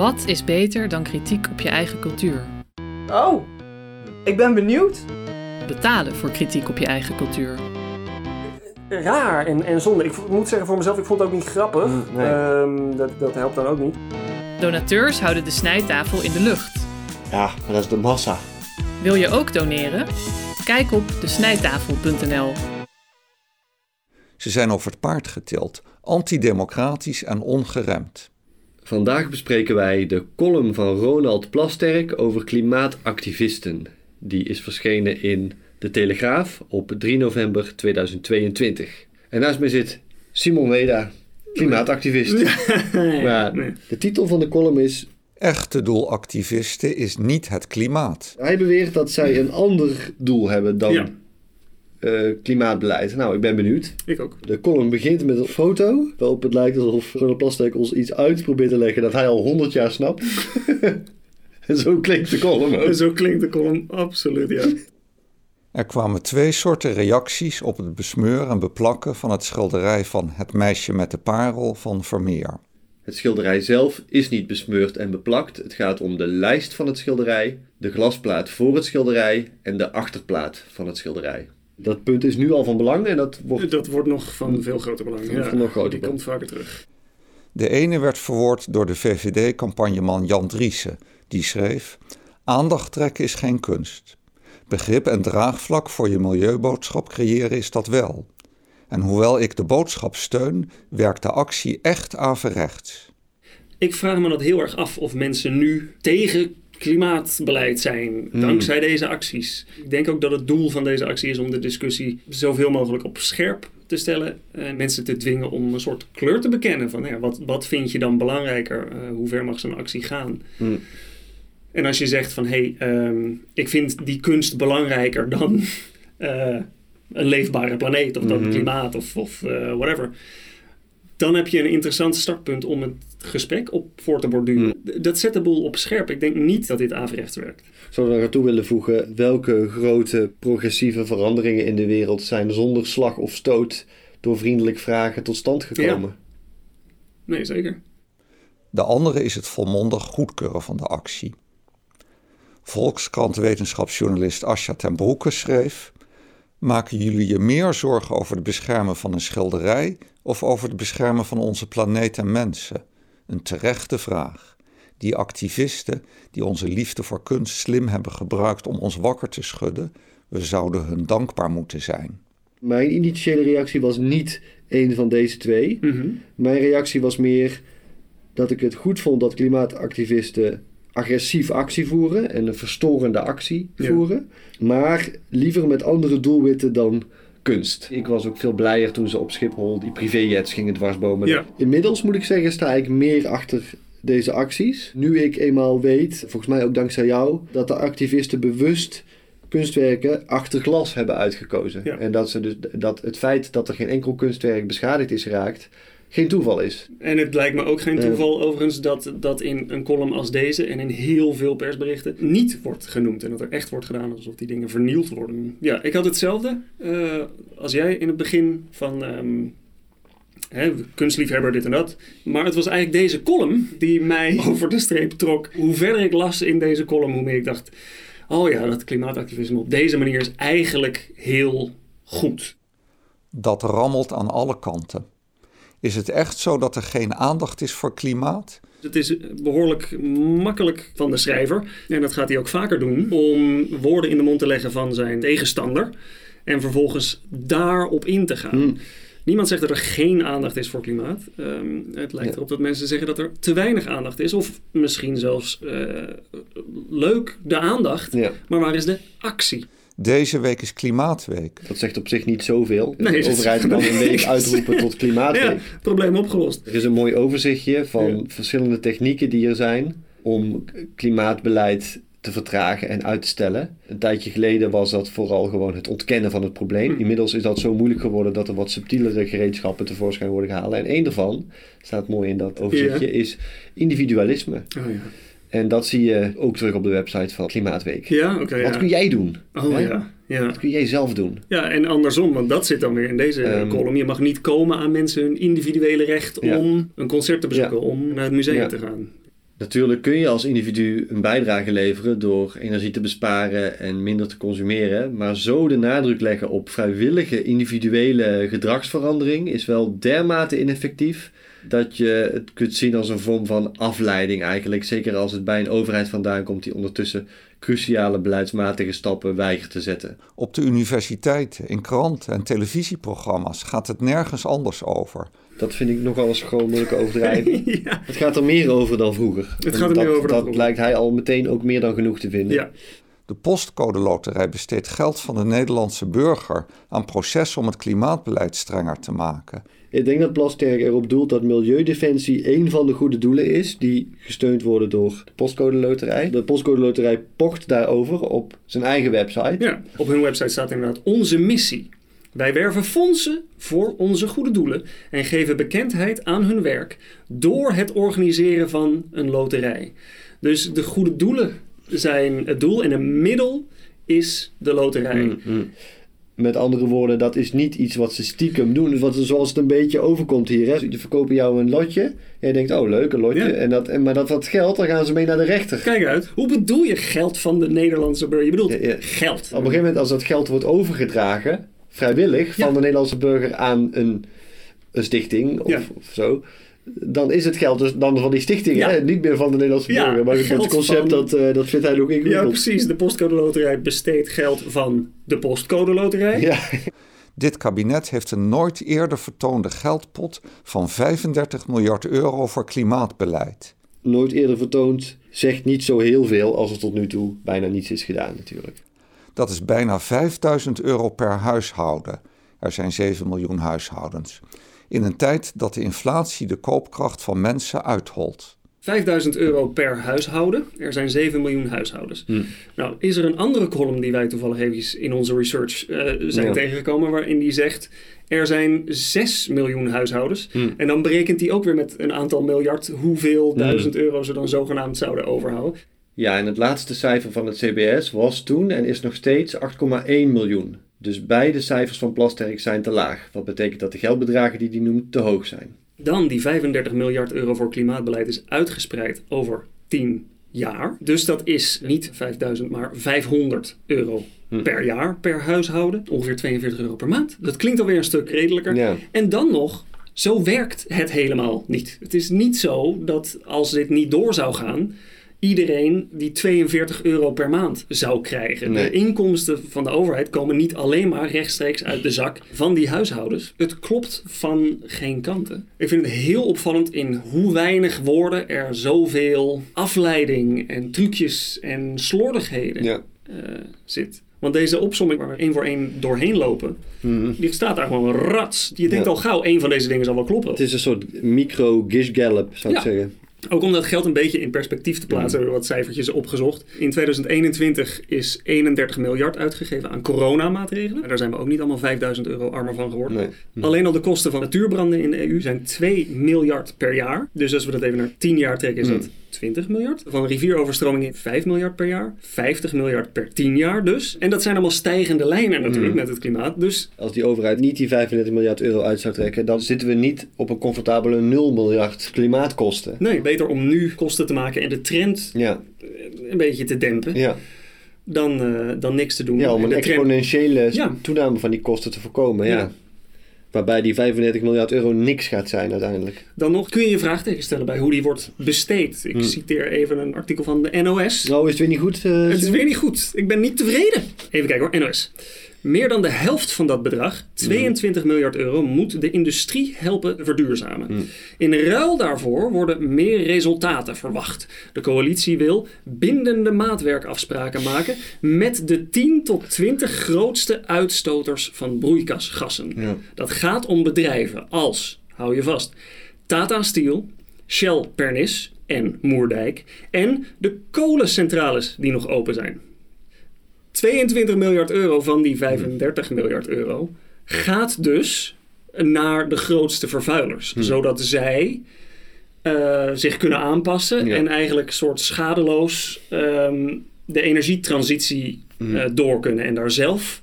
Wat is beter dan kritiek op je eigen cultuur? Oh, ik ben benieuwd. Betalen voor kritiek op je eigen cultuur. Raar en, en zonde. Ik moet zeggen voor mezelf, ik vond het ook niet grappig. Mm, nee. Ehm, dat, dat helpt dan ook niet. Donateurs houden de snijtafel in de lucht. Ja, maar dat is de massa. Wil je ook doneren? Kijk op desnijtafel.nl. Ze zijn over het paard getild, antidemocratisch en ongeremd. Vandaag bespreken wij de column van Ronald Plasterk over klimaatactivisten. Die is verschenen in De Telegraaf op 3 november 2022. En naast mij zit Simon Weda, klimaatactivist. Maar de titel van de column is... Echte doelactivisten is niet het klimaat. Hij beweert dat zij een ander doel hebben dan Ja. Eh, klimaatbeleid. Nou, ik ben benieuwd. Ik ook. De column begint met een foto waarop het lijkt alsof Ronald Plasterk ons iets uit probeert te leggen dat hij al 100 jaar snapt. en zo klinkt de column ook. En zo klinkt de column absoluut, ja. Er kwamen twee soorten reacties op het besmeuren en beplakken van het schilderij van Het meisje met de parel van Vermeer. Het schilderij zelf is niet besmeurd en beplakt. Het gaat om de lijst van het schilderij, de glasplaat voor het schilderij en de achterplaat van het schilderij. Dat punt is nu al van belang en dat wordt Dat wordt nog van veel groter belang. Van- Ja, van nog groter die belang. komt vaker terug. De ene werd verwoord door de VVD-campagneman Jan Driessen, die schreef: Aandacht trekken is geen kunst. Begrip en draagvlak voor je milieuboodschap creëren is dat wel. En hoewel ik de boodschap steun, werkt de actie echt averechts. Ik vraag me dat heel erg af of mensen nu tegen klimaatbeleid zijn dankzij deze acties. Ik denk ook dat het doel van deze actie is om de discussie zoveel mogelijk op scherp te stellen en mensen te dwingen om een soort kleur te bekennen van ja, wat, wat vind je dan belangrijker? Eh, hoe ver mag zo'n actie gaan? Hmm. En als je zegt van hé, hey, ehm, ik vind die kunst belangrijker dan eh, een leefbare planeet of dan Mhm. klimaat of, of eh, whatever. Dan heb je een interessant startpunt om het gesprek op voor te borduren. D- Dat zet de boel op scherp. Ik denk niet dat dit averechts werkt. Zou ik er toe willen voegen, welke grote progressieve veranderingen in de wereld zijn zonder slag of stoot door vriendelijk vragen tot stand gekomen? Nee, zeker. De andere is het volmondig goedkeuren van de actie. Volkskrant wetenschapsjournalist Asja ten Broeke schreef: Maken jullie je meer zorgen over het beschermen van een schilderij of over het beschermen van onze planeet en mensen? Een terechte vraag. Die activisten die onze liefde voor kunst slim hebben gebruikt om ons wakker te schudden, we zouden hun dankbaar moeten zijn. Mijn initiële reactie was niet een van deze twee. Mhm. Mijn reactie was meer dat ik het goed vond dat klimaatactivisten agressief actie voeren en een verstorende actie Ja. voeren, maar liever met andere doelwitten dan kunst. Ik was ook veel blijer toen ze op Schiphol die privéjets gingen dwarsbomen. Ja. Inmiddels moet ik zeggen, sta ik meer achter deze acties. Nu ik eenmaal weet, volgens mij ook dankzij jou, dat de activisten bewust kunstwerken achter glas hebben uitgekozen. Ja. En dat, ze dus, dat het feit dat er geen enkel kunstwerk beschadigd is geraakt, geen toeval is. En het lijkt me ook geen toeval overigens dat dat in een column als deze en in heel veel persberichten niet wordt genoemd. En dat er echt wordt gedaan alsof die dingen vernield worden. Ja, ik had hetzelfde eh, als jij in het begin van ehm, hè, kunstliefhebber dit en dat. Maar het was eigenlijk deze column die mij over de streep trok. Hoe verder ik las in deze column, hoe meer ik dacht... Oh ja, dat klimaatactivisme op deze manier is eigenlijk heel goed. Dat rammelt aan alle kanten. Is het echt zo dat er geen aandacht is voor klimaat? Het is behoorlijk makkelijk van de schrijver, en dat gaat hij ook vaker doen, om woorden in de mond te leggen van zijn tegenstander en vervolgens daarop in te gaan. Hmm. Niemand zegt dat er geen aandacht is voor klimaat. Ehm, het lijkt Ja. erop dat mensen zeggen dat er te weinig aandacht is, of misschien zelfs eh, leuk de aandacht, Ja. maar waar is de actie? Deze week is Klimaatweek. Dat zegt op zich niet zoveel. Nee, de overheid kan een week uitroepen tot klimaatweek. Ja, probleem opgelost. Er is een mooi overzichtje van Ja. verschillende technieken die er zijn om klimaatbeleid te vertragen en uit te stellen. Een tijdje geleden was dat vooral gewoon het ontkennen van het probleem. Hm. Inmiddels is dat zo moeilijk geworden dat er wat subtielere gereedschappen tevoorschijn worden gehaald. En één daarvan, staat mooi in dat overzichtje, Ja. is individualisme. Oh ja, En dat zie je ook terug op de website van Klimaatweek. ja oké. Wat ja. kun jij doen? Oh Hè? ja, ja. Wat kun jij zelf doen? Ja, en andersom, want dat zit dan weer in deze Ehm, column. Je mag niet komen aan mensen hun individuele recht Ja. om een concert te bezoeken, om naar het museum Ja. te gaan. Natuurlijk kun je als individu een bijdrage leveren door energie te besparen en minder te consumeren. Maar zo de nadruk leggen op vrijwillige individuele gedragsverandering is wel dermate ineffectief dat je het kunt zien als een vorm van afleiding eigenlijk. Zeker als het bij een overheid vandaan komt die ondertussen cruciale beleidsmatige stappen weigert te zetten. Op de universiteiten, in kranten en televisieprogramma's gaat het nergens anders over. Dat vind ik nogal een schromelijke overdrijving. ja. Het gaat er meer over dan vroeger. Het gaat er dat, meer over dan Dat vroeger. lijkt hij al meteen ook meer dan genoeg te vinden. ja. De postcode loterij besteedt geld van de Nederlandse burger aan processen om het klimaatbeleid strenger te maken. Ik denk dat Plasterk erop doelt dat Milieudefensie een van de goede doelen is die gesteund worden door de Postcode Loterij. De Postcode Loterij pocht daarover op zijn eigen website. Ja, op hun website staat inderdaad onze missie. Wij werven fondsen voor onze goede doelen en geven bekendheid aan hun werk door het organiseren van een loterij. Dus de goede doelen zijn het doel en een middel is de loterij. Mm, mm. Met andere woorden, dat is niet iets wat ze stiekem doen. Wat, zoals het een beetje overkomt hier. Hè? Je verkopen jou een lotje. En je denkt, oh leuk, een lotje. Ja. En dat, en, maar dat wat geld, dan gaan ze mee naar de rechter. Kijk uit, hoe bedoel je geld van de Nederlandse burger? Je bedoelt Ja, ja. geld. Op een gegeven moment, als dat geld wordt overgedragen, vrijwillig, van de Nederlandse burger aan een, een stichting of, of zo. Dan is het geld dus dan van die stichting, Ja. hè? niet meer van de Nederlandse Ja, burger. Maar het geld concept, van- dat, eh, dat vindt hij Ja, ingewikkeld. precies. De postcode loterij besteedt geld van de postcode loterij. Ja. Dit kabinet heeft een nooit eerder vertoonde geldpot van 35 miljard euro voor klimaatbeleid. Nooit eerder vertoond, zegt niet zo heel veel als er tot nu toe bijna niets is gedaan natuurlijk. Dat is bijna 5000 euro per huishouden. Er zijn 7 miljoen huishoudens. In een tijd dat de inflatie de koopkracht van mensen uitholt. 5000 euro per huishouden. Er zijn 7 miljoen huishoudens. Hm. Nou, is er een andere column die wij toevallig eventjes in onze research eh, zijn Ja. tegengekomen, waarin die zegt er zijn 6 miljoen huishoudens. Hm. En dan berekent hij ook weer met een aantal miljard hoeveel Hm. duizend euro ze dan zogenaamd zouden overhouden. Ja, en het laatste cijfer van het CBS was toen en is nog steeds 8,1 miljoen. Dus beide cijfers van Plasterk zijn te laag. Wat betekent dat de geldbedragen die hij noemt te hoog zijn. Dan die 35 miljard euro voor klimaatbeleid is uitgespreid over 10 jaar. Dus dat is niet 5000, maar 500 euro Hm. per jaar per huishouden. Ongeveer 42 euro per maand. Dat klinkt alweer een stuk redelijker. Ja. En dan nog, zo werkt het helemaal niet. Het is niet zo dat als dit niet door zou gaan, iedereen die 42 euro per maand zou krijgen. Nee. De inkomsten van de overheid komen niet alleen maar rechtstreeks uit de zak van die huishoudens. Het klopt van geen kanten. Ik vind het heel opvallend in hoe weinig woorden er zoveel afleiding en trucjes en slordigheden Ja. eh, zit. Want deze opsomming waar we één voor één doorheen lopen, Mhm. die staat daar gewoon rats. Je denkt Ja. al gauw, één van deze dingen zal wel kloppen. Het is een soort micro-gish-gallop, zou ik zeggen. Ook om dat geld een beetje in perspectief te plaatsen, hebben we wat cijfertjes opgezocht. In 2021 is 31 miljard uitgegeven aan coronamaatregelen. Daar zijn we ook niet allemaal 5000 euro armer van geworden. Nee. Hm. Alleen al de kosten van natuurbranden in de EU zijn 2 miljard per jaar. Dus als we dat even naar 10 jaar trekken, is Hm. dat 20 miljard. Van rivieroverstromingen 5 miljard per jaar. 50 miljard per 10 jaar dus. En dat zijn allemaal stijgende lijnen natuurlijk Hm. met het klimaat. Dus Als die overheid niet die 35 miljard euro uit zou trekken, dan zitten we niet op een comfortabele 0 miljard klimaatkosten. nee, beter om nu kosten te maken en de trend Ja, eh, een beetje te dempen. ja. Dan, eh, dan niks te doen. ja om En een exponentiële Ja. toename van die kosten te voorkomen. Ja. Ja. Waarbij die 35 miljard euro niks gaat zijn uiteindelijk. Dan nog kun je je vraagteken stellen bij hoe die wordt besteed. Ik Hmm. citeer even een artikel van de NOS. Nou, is het weer niet goed? eh, Het is weer niet goed. Ik ben niet tevreden. Even kijken hoor, NOS. Meer dan de helft van dat bedrag, 22 miljard euro, moet de industrie helpen verduurzamen. Hmm. In ruil daarvoor worden meer resultaten verwacht. De coalitie wil bindende maatwerkafspraken maken met de 10 tot 20 grootste uitstoters van broeikasgassen. Ja. Dat gaat om bedrijven als, hou je vast, Tata Steel, Shell Pernis en Moerdijk en de kolencentrales die nog open zijn. 22 miljard euro van die 35 miljard euro gaat dus naar de grootste vervuilers, Hmm. zodat zij eh, zich kunnen aanpassen Ja. en eigenlijk soort schadeloos ehm, de energietransitie Hmm. eh, door kunnen en daar zelf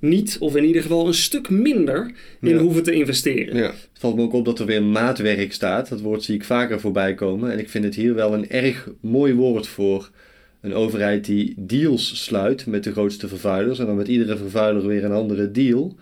niet, of in ieder geval een stuk minder, in Ja. hoeven te investeren. Ja. Het valt me ook op dat er weer maatwerk staat. Dat woord zie ik vaker voorbij komen. En ik vind het hier wel een erg mooi woord voor een overheid die deals sluit met de grootste vervuilers. En dan met iedere vervuiler weer een andere deal.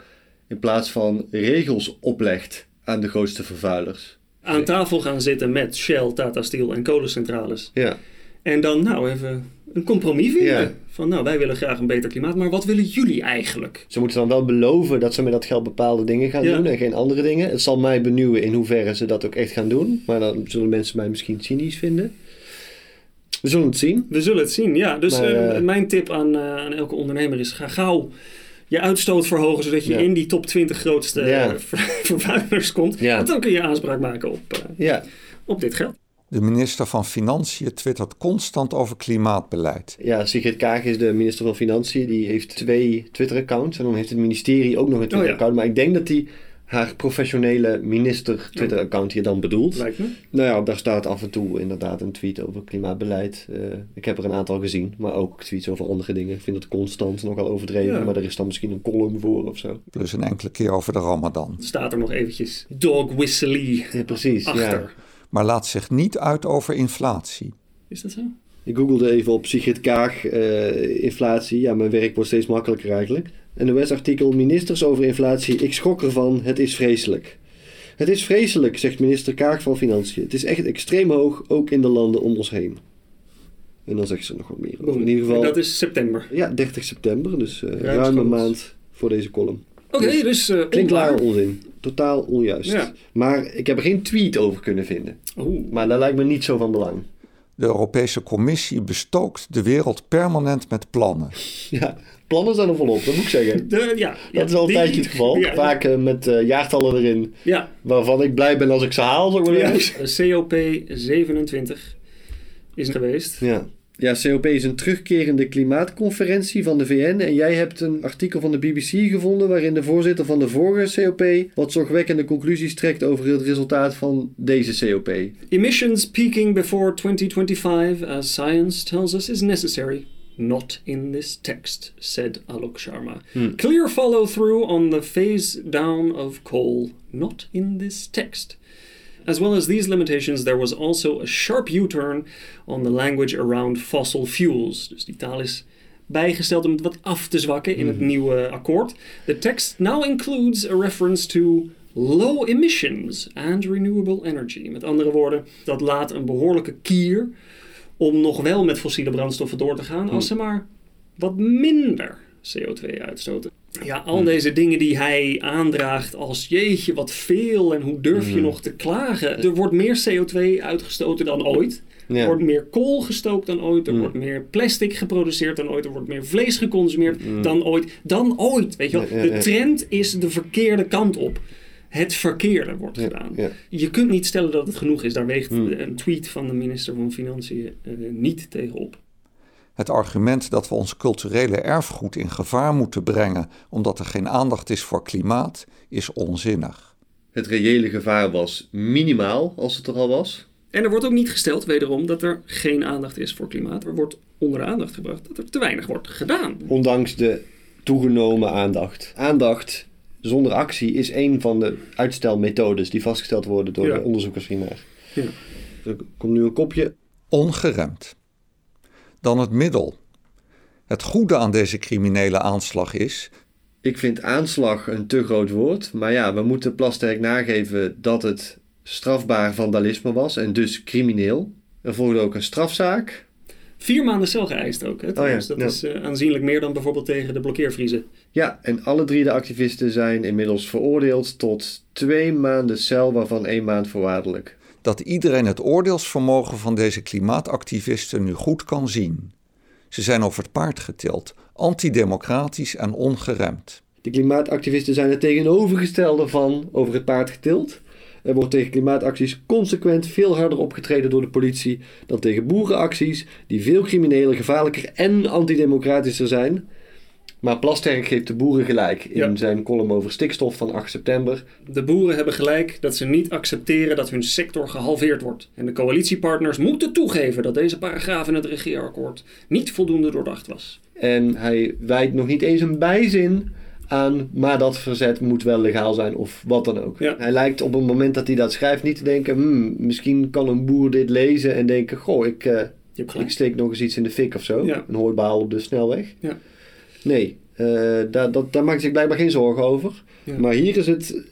In plaats van regels oplegt aan de grootste vervuilers. Aan tafel gaan zitten met Shell, Tata Steel en kolencentrales. Ja, En dan nou even een compromis vinden. Ja. Van nou, wij willen graag een beter klimaat, maar wat willen jullie eigenlijk? Ze moeten dan wel beloven dat ze met dat geld bepaalde dingen gaan Ja. doen en geen andere dingen. Het zal mij benieuwen in hoeverre ze dat ook echt gaan doen. Maar dan zullen mensen mij misschien cynisch vinden. We zullen het zien. We zullen het zien, ja. Dus Maar, eh, eh, mijn tip aan, eh, aan elke ondernemer is: ga gauw je uitstoot verhogen, zodat je Ja. in die top 20 grootste Ja. ver- vervuilers komt. Ja. Want dan kun je aanspraak maken op, eh, Ja, op dit geld. De minister van Financiën twittert constant over klimaatbeleid. ja Sigrid Kaag is de minister van Financiën. Die heeft twee Twitter-accounts. En dan heeft het ministerie ook nog een Twitter-account. Maar ik denk dat die haar professionele minister Twitter-account hier dan bedoelt. Lijkt me. Nou ja, daar staat af en toe inderdaad een tweet over klimaatbeleid. Eh, ik heb er een aantal gezien, maar ook tweets over andere dingen. Ik vind het constant nogal overdreven, Ja. maar er is dan misschien een column voor of zo. Plus een enkele keer over de Ramadan. Staat er nog eventjes dog whistly Ja, precies. achter. Ja. Maar laat zich niet uit over inflatie. Is dat zo? Ik googelde even op Sigrid Kaag, eh, inflatie. Ja, mijn werk wordt steeds makkelijker eigenlijk. NOS-artikel, ministers over inflatie. Ik schrok ervan, het is vreselijk. Het is vreselijk, zegt minister Kaag van Financiën. Het is echt extreem hoog, ook in de landen om ons heen. En dan zegt ze nog wat meer. over. In ieder geval, En dat is september. ja, 30 september, dus eh ruim een maand voor deze column. Oké, Dus- dus eh Klinkt klaar onzin. Totaal onjuist. Ja. Maar ik heb er geen tweet over kunnen vinden. Oeh. Maar dat lijkt me niet zo van belang. De Europese Commissie bestookt de wereld permanent met plannen. Ja, plannen zijn er volop, dat moet ik zeggen. De, ja, Dat is al een die- tijdje het geval. Ja, Vaak eh, met eh, jaartallen erin, Ja, waarvan ik blij ben als ik ze haal. Zeg maar ja. COP 27 is er geweest. ja. Ja, COP is een terugkerende klimaatconferentie van de VN. En jij hebt een artikel van de BBC gevonden waarin de voorzitter van de vorige COP wat zorgwekkende conclusies trekt over het resultaat van deze COP. Emissions peaking before 2025, as science tells us, is necessary. Not in this text, said Alok Sharma. Clear follow through on the phase down of coal. Not in this text. As well as these limitations, there was also a sharp U turn on the language around fossil fuels. Dus die taal is bijgesteld om het wat af te zwakken in het nieuwe akkoord. The text now includes a reference to low emissions and renewable energy. Met andere woorden, dat laat een behoorlijke kier om nog wel met fossiele brandstoffen door te gaan als ze maar wat minder CO2 uitstoten. Ja, al deze dingen die hij aandraagt als jeetje wat veel en hoe durf je nog te klagen. Er wordt meer CO2 uitgestoten dan ooit. Er wordt meer kool gestookt dan ooit. Er wordt meer plastic geproduceerd dan ooit. Er wordt meer vlees geconsumeerd dan ooit. Dan ooit. Weet je wel? Ja, ja, De trend is de verkeerde kant op. Het verkeerde wordt gedaan. Je kunt niet stellen dat het genoeg is. Daar weegt een tweet van de minister van Financiën eh, niet tegenop. Het argument dat we ons culturele erfgoed in gevaar moeten brengen omdat er geen aandacht is voor klimaat, is onzinnig. Het reële gevaar was minimaal als het er al was. En er wordt ook niet gesteld, wederom, dat er geen aandacht is voor klimaat. Er wordt onder de aandacht gebracht dat er te weinig wordt gedaan. Ondanks de toegenomen aandacht. Aandacht zonder actie is een van de uitstelmethodes die vastgesteld worden door Ja. de onderzoekers hiernaar. Ja. Er komt nu een kopje. Ongeremd. Dan het middel. Het goede aan deze criminele aanslag is Ik vind aanslag een te groot woord. Maar ja, we moeten Plasterk nageven dat het strafbaar vandalisme was en dus crimineel. Er volgde ook een strafzaak. Vier maanden cel geëist ook. Hè, trouwens. dat ja. is eh, aanzienlijk meer dan bijvoorbeeld tegen de blokkeervriezen. Ja, en alle drie de activisten zijn inmiddels veroordeeld tot twee maanden cel, waarvan één maand voorwaardelijk. Dat iedereen het oordeelsvermogen van deze klimaatactivisten nu goed kan zien. Ze zijn over het paard getild, antidemocratisch en ongeremd. De klimaatactivisten zijn het tegenovergestelde van over het paard getild. Er wordt tegen klimaatacties consequent veel harder opgetreden door de politie dan tegen boerenacties die veel crimineler, gevaarlijker en antidemocratischer zijn. Maar Plasterk geeft de boeren gelijk in Ja. zijn column over stikstof van 8 september. De boeren hebben gelijk dat ze niet accepteren dat hun sector gehalveerd wordt. En de coalitiepartners moeten toegeven dat deze paragraaf in het regeerakkoord niet voldoende doordacht was. En hij wijdt nog niet eens een bijzin aan, maar dat verzet moet wel legaal zijn of wat dan ook. Ja. Hij lijkt op het moment dat hij dat schrijft niet te denken, hmm, misschien kan een boer dit lezen en denken, goh, ik, eh, ik steek nog eens iets in de fik of zo. Ja. Een hooibaal op de snelweg. Ja. Nee, eh, daar, dat, daar maakt zich blijkbaar geen zorgen over. Ja. Maar hier is het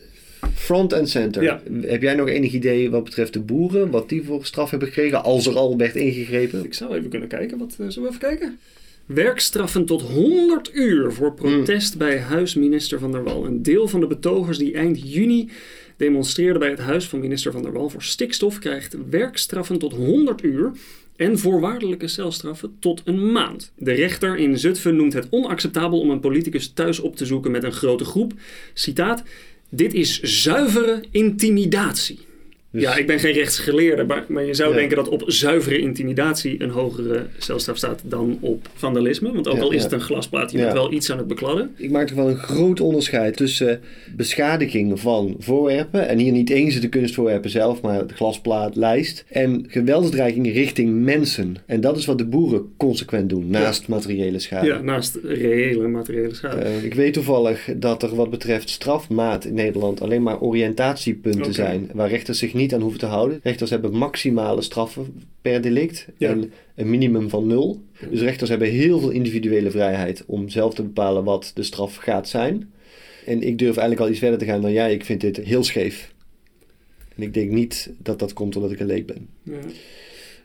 front and center. Ja. Heb jij nog enig idee wat betreft de boeren, wat die voor straf hebben gekregen, als er al werd ingegrepen? Ik zou even kunnen kijken. Wat, eh, zullen we even kijken? Werkstraffen tot 100 uur voor protest bij huisminister Van der Wal. Een deel van de betogers die eind juni demonstreerden bij het huis van minister Van der Wal voor stikstof krijgt werkstraffen tot 100 uur en voorwaardelijke celstraffen tot een maand. De rechter in Zutphen noemt het onacceptabel om een politicus thuis op te zoeken met een grote groep. Citaat: Dit is zuivere intimidatie. Dus- ja, ik ben geen rechtsgeleerde, maar, maar je zou Ja. denken dat op zuivere intimidatie een hogere celstraf staat dan op vandalisme. Want ook Ja, al is ja. het een glasplaat, je bent wel iets aan het bekladden. Ik maak toch wel een groot onderscheid tussen beschadiging van voorwerpen, en hier niet eens de kunstvoorwerpen zelf, maar de glasplaat, lijst, en geweldsdreiging richting mensen. En dat is wat de boeren consequent doen, naast materiële schade. Ja, naast reële materiële schade. Eh, ik weet toevallig dat er wat betreft strafmaat in Nederland alleen maar oriëntatiepunten zijn, waar rechters zich niet aan hoeven te houden. Rechters hebben maximale straffen per delict Ja. en een minimum van nul. Dus rechters hebben heel veel individuele vrijheid om zelf te bepalen wat de straf gaat zijn. En ik durf eigenlijk al iets verder te gaan dan jij. Ik vind dit heel scheef. En ik denk niet dat dat komt omdat ik een leek ben. Ja.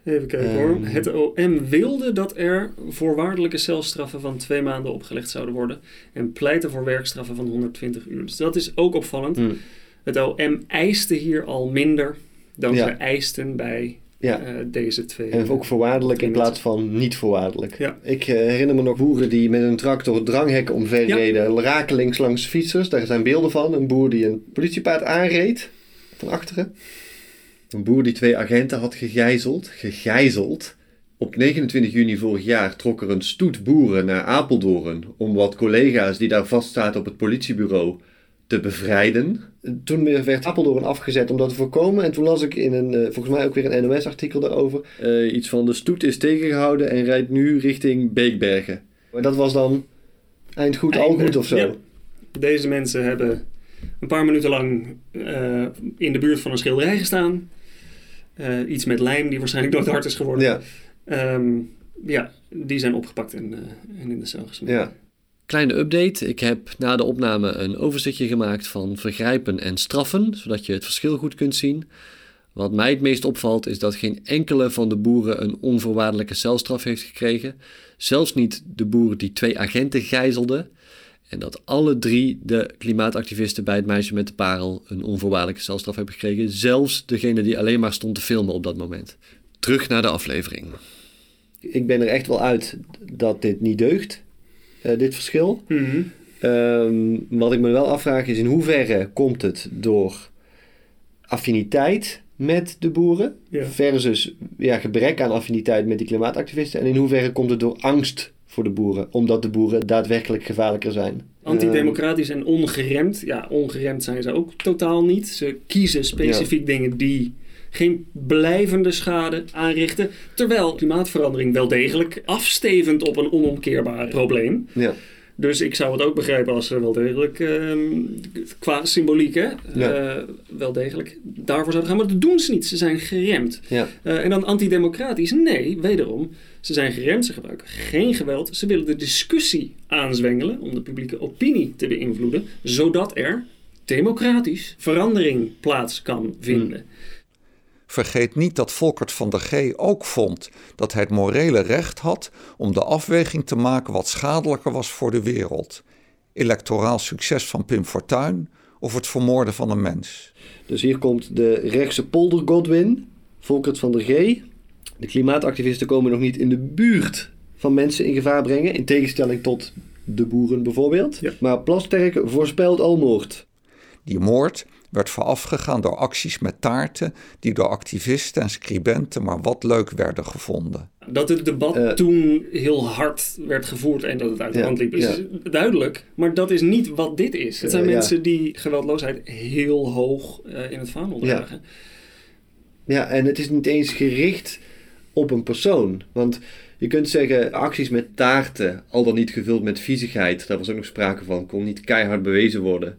Even kijken Ehm. hoor. Het OM wilde dat er voorwaardelijke celstraffen van twee maanden opgelegd zouden worden. En pleitte voor werkstraffen van 120 uur. Dus dat is ook opvallend. Hm. Het OM eiste hier al minder dan Ja. ze eisten bij Ja. eh, deze twee. En ook voorwaardelijk in plaats van niet voorwaardelijk. Ja. Ik eh, herinner me nog boeren die met een tractor dranghekken omverreden, rakelings langs fietsers. Daar zijn beelden van. Een boer die een politiepaard aanreed van achteren. Een boer die twee agenten had gegijzeld. Gegijzeld. Op 29 juni vorig jaar trok er een stoet boeren naar Apeldoorn om wat collega's die daar vastzaten op het politiebureau te bevrijden. Toen werd Apeldoorn afgezet om dat te voorkomen. En toen las ik in een, eh, volgens mij ook weer een NOS-artikel daarover. eh, iets van de stoet is tegengehouden en rijdt nu richting Beekbergen. Maar dat was dan eind goed, al goed of zo. Ja. Deze mensen hebben een paar minuten lang eh, in de buurt van een schilderij gestaan. Eh, iets met lijm die waarschijnlijk nooit hard is geworden. Ja, Ehm, ja, die zijn opgepakt en, eh, en in de cel gesmeten. ja. Kleine update. Ik heb na de opname een overzichtje gemaakt van vergrijpen en straffen, zodat je het verschil goed kunt zien. Wat mij het meest opvalt is dat geen enkele van de boeren een onvoorwaardelijke celstraf heeft gekregen. Zelfs niet de boer die twee agenten gijzelde. En dat alle drie de klimaatactivisten bij het meisje met de parel een onvoorwaardelijke celstraf hebben gekregen. Zelfs degene die alleen maar stond te filmen op dat moment. Terug naar de aflevering. Ik ben er echt wel uit dat dit niet deugt, eh, dit verschil. Mhm. Ehm, wat ik me wel afvraag is in hoeverre komt het door affiniteit met de boeren Ja. versus ja, gebrek aan affiniteit met die klimaatactivisten en in hoeverre komt het door angst voor de boeren omdat de boeren daadwerkelijk gevaarlijker zijn. Antidemocratisch en ongeremd. Ja, ongeremd zijn ze ook totaal niet. Ze kiezen specifiek dingen die geen blijvende schade aanrichten. Terwijl klimaatverandering wel degelijk afstevend op een onomkeerbaar probleem. Ja. Dus ik zou het ook begrijpen als ze wel degelijk, ehm, qua symboliek, hè, Ja. eh, wel degelijk daarvoor zouden gaan. Maar dat doen ze niet. Ze zijn geremd. Ja. Eh, en dan antidemocratisch? Nee, wederom. Ze zijn geremd, ze gebruiken geen geweld. Ze willen de discussie aanzwengelen om de publieke opinie te beïnvloeden, zodat er democratisch verandering plaats kan vinden. Vergeet niet dat Volkert van der G ook vond dat hij het morele recht had om de afweging te maken wat schadelijker was voor de wereld. Electoraal succes van Pim Fortuyn of het vermoorden van een mens. Dus hier komt de rechtse polder Godwin, Volkert van der G. De klimaatactivisten komen nog niet in de buurt van mensen in gevaar brengen, in tegenstelling tot de boeren bijvoorbeeld. Ja. Maar Plasterk voorspelt al moord. Die moord werd voorafgegaan door acties met taarten die door activisten en scribenten maar wat leuk werden gevonden. Dat het debat Eh. toen heel hard werd gevoerd en dat het uit de hand liep, is ja. duidelijk. Maar dat is niet wat dit is. Het zijn Eh, ja. mensen die geweldloosheid heel hoog eh, in het vaandel Ja. dragen. Ja, en het is niet eens gericht op een persoon. Want je kunt zeggen, acties met taarten, al dan niet gevuld met viezigheid, daar was ook nog sprake van, kon niet keihard bewezen worden,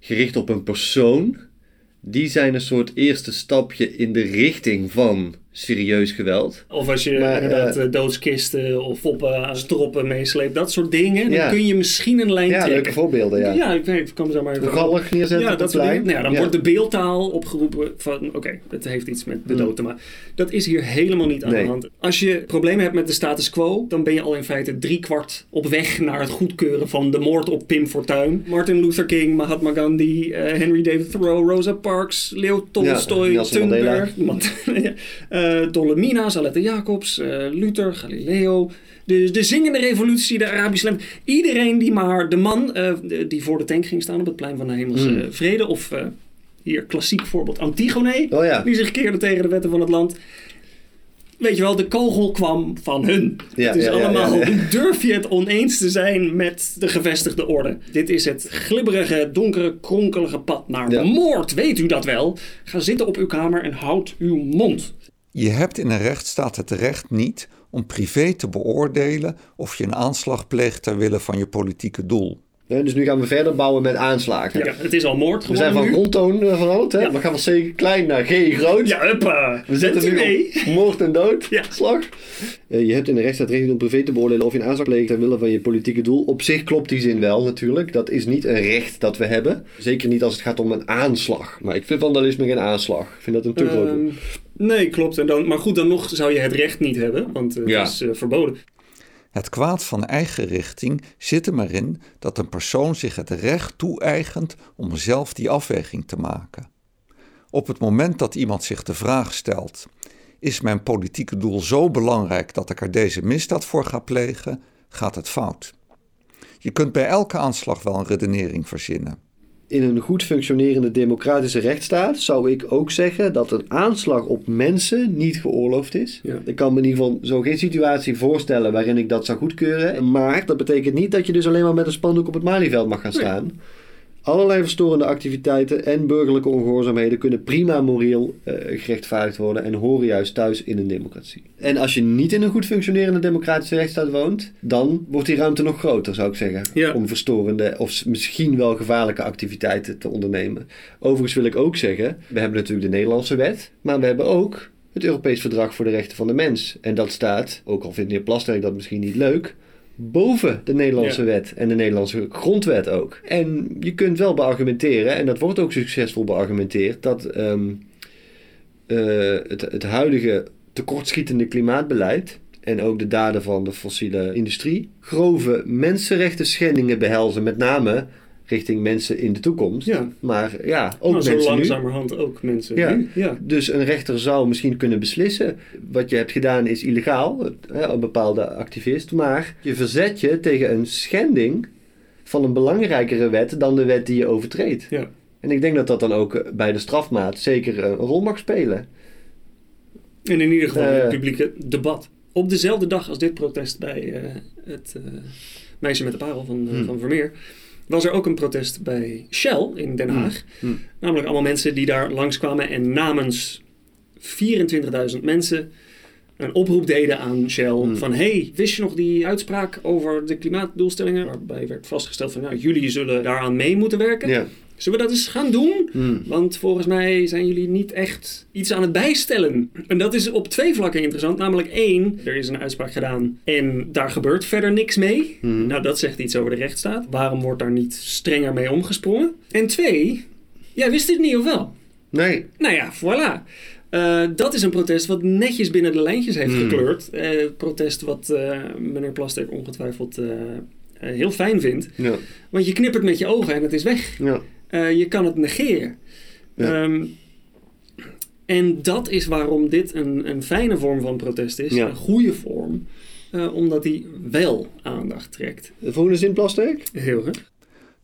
gericht op een persoon, die zijn een soort eerste stapje in de richting van serieus geweld. Of als je Maar, inderdaad eh, eh, doodskisten of poppen aan stroppen meesleept, dat soort dingen, dan Ja. kun je misschien een lijn Ja, leuke trekken. voorbeelden, ja. Ja, ik weet, ik kan me zo maar even... Galg neerzetten Ja, op dat soort dingen. Nou ja, dan Ja. wordt de beeldtaal opgeroepen van... Oké, het heeft iets met de Hmm. dood te maken. Dat is hier helemaal niet aan Nee. de hand. Als je problemen hebt met de status quo... dan ben je al in feite driekwart op weg naar het goedkeuren van de moord op Pim Fortuyn. Martin Luther King, Mahatma Gandhi, eh, Henry David Thoreau, Rosa Parks, Leo Tolstoy, Thunberg, Mandela, eh, Dolomina, Salette Jacobs, eh, Luther, Galileo... De, de zingende revolutie, de Arabische lente. Iedereen die maar de man eh, die voor de tank ging staan op het plein van de hemelse Hmm. vrede. Of hier klassiek voorbeeld Antigone. Oh ja. Die zich keerde tegen de wetten van het land. Weet je wel, de kogel kwam van hun. Ja, het is ja, allemaal, durf je het oneens te zijn met de gevestigde orde? Dit is het glibberige, donkere, kronkelige pad naar de moord. Weet u dat wel? Ga zitten op uw kamer en houd uw mond. Je hebt in een rechtsstaat het recht niet om privé te beoordelen of je een aanslag pleegt ter wille van je politieke doel. Ja, dus nu gaan we verder bouwen met aanslagen. Ja, het is al moord We gewoon zijn van nu. grondtoon eh, veranderd, hè? Ja. We gaan van C klein naar G groot. Ja, huppa. We u nu mee? op moord en dood. Ja. Slag. Eh, je hebt in de rechtsstaat recht niet om privé te beoordelen of je een aanslag pleegt ter wille van je politieke doel. Op zich klopt die zin wel natuurlijk. Dat is niet een recht dat we hebben. Zeker niet als het gaat om een aanslag. Maar ik vind vandalisme geen aanslag. Ik vind dat een te groot Ehm. Nee, klopt. En dan, maar goed, dan nog zou je het recht niet hebben, want het Ja. is eh, verboden. Het kwaad van eigen richting zit er maar in dat een persoon zich het recht toe-eigent om zelf die afweging te maken. Op het moment dat iemand zich de vraag stelt: is mijn politieke doel zo belangrijk dat ik er deze misdaad voor ga plegen, gaat het fout. Je kunt bij elke aanslag wel een redenering verzinnen. In een goed functionerende democratische rechtsstaat zou ik ook zeggen dat een aanslag op mensen niet geoorloofd is. Ja. Ik kan me in ieder geval zo geen situatie voorstellen waarin ik dat zou goedkeuren. Maar dat betekent niet dat je dus alleen maar met een spandoek op het Malieveld mag gaan Nee. Allerlei verstorende activiteiten en burgerlijke ongehoorzaamheden kunnen prima moreel eh, gerechtvaardigd worden en horen juist thuis in een democratie. En als je niet in een goed functionerende democratische rechtsstaat woont, dan wordt die ruimte nog groter, zou ik zeggen. Ja. Om verstorende of misschien wel gevaarlijke activiteiten te ondernemen. Overigens wil ik ook zeggen, we hebben natuurlijk de Nederlandse wet, maar we hebben ook het Europees Verdrag voor de Rechten van de Mens. En dat staat, ook al vindt de heer Plasterk dat misschien niet leuk, boven de Nederlandse Ja. wet en de Nederlandse grondwet ook. En je kunt wel beargumenteren, en dat wordt ook succesvol beargumenteerd, dat ehm, eh, het, het huidige tekortschietende klimaatbeleid en ook de daden van de fossiele industrie grove mensenrechten schendingen behelzen, met name richting mensen in de toekomst. Ja. Maar ja, ook Nou, zo mensen nu. langzamerhand ook mensen Ja. nu. Ja. Dus een rechter zou misschien kunnen beslissen: wat je hebt gedaan is illegaal, een bepaalde activist, maar je verzet je tegen een schending van een belangrijkere wet dan de wet die je overtreedt. Ja. En ik denk dat dat dan ook eh, bij de strafmaat zeker eh, een rol mag spelen. En in ieder geval Eh. het publieke debat. Op dezelfde dag als dit protest bij eh, het eh, meisje met de parel van, eh, Hmm. van Vermeer... was er ook een protest bij Shell in Den Haag. Hmm. Namelijk allemaal mensen die daar langskwamen en namens 24.000 mensen een oproep deden aan Shell Hmm. van... hey, wist je nog die uitspraak over de klimaatdoelstellingen? Waarbij werd vastgesteld van, nou, jullie zullen daaraan mee moeten werken. Zullen we dat eens gaan doen? Hmm. Want volgens mij zijn jullie niet echt iets aan het bijstellen. En dat is op twee vlakken interessant. Namelijk één, er is een uitspraak gedaan en daar gebeurt verder niks mee. Hmm. Nou, dat zegt iets over de rechtsstaat. Waarom wordt daar niet strenger mee omgesprongen? En twee, jij wist dit niet of wel? Nee. Nou ja, voilà. Eh, dat is een protest wat netjes binnen de lijntjes heeft Hmm. gekleurd. Eh, protest wat eh, meneer Plasterk ongetwijfeld heel fijn vindt. Ja. Want je knippert met je ogen en het is weg. Ja. Eh, je kan het negeren. Ja. Ehm, en dat is waarom dit een, een fijne vorm van protest is. Ja. Een goede vorm. eh, omdat die wel aandacht trekt. De volgende zin, Plasterk. Heel goed.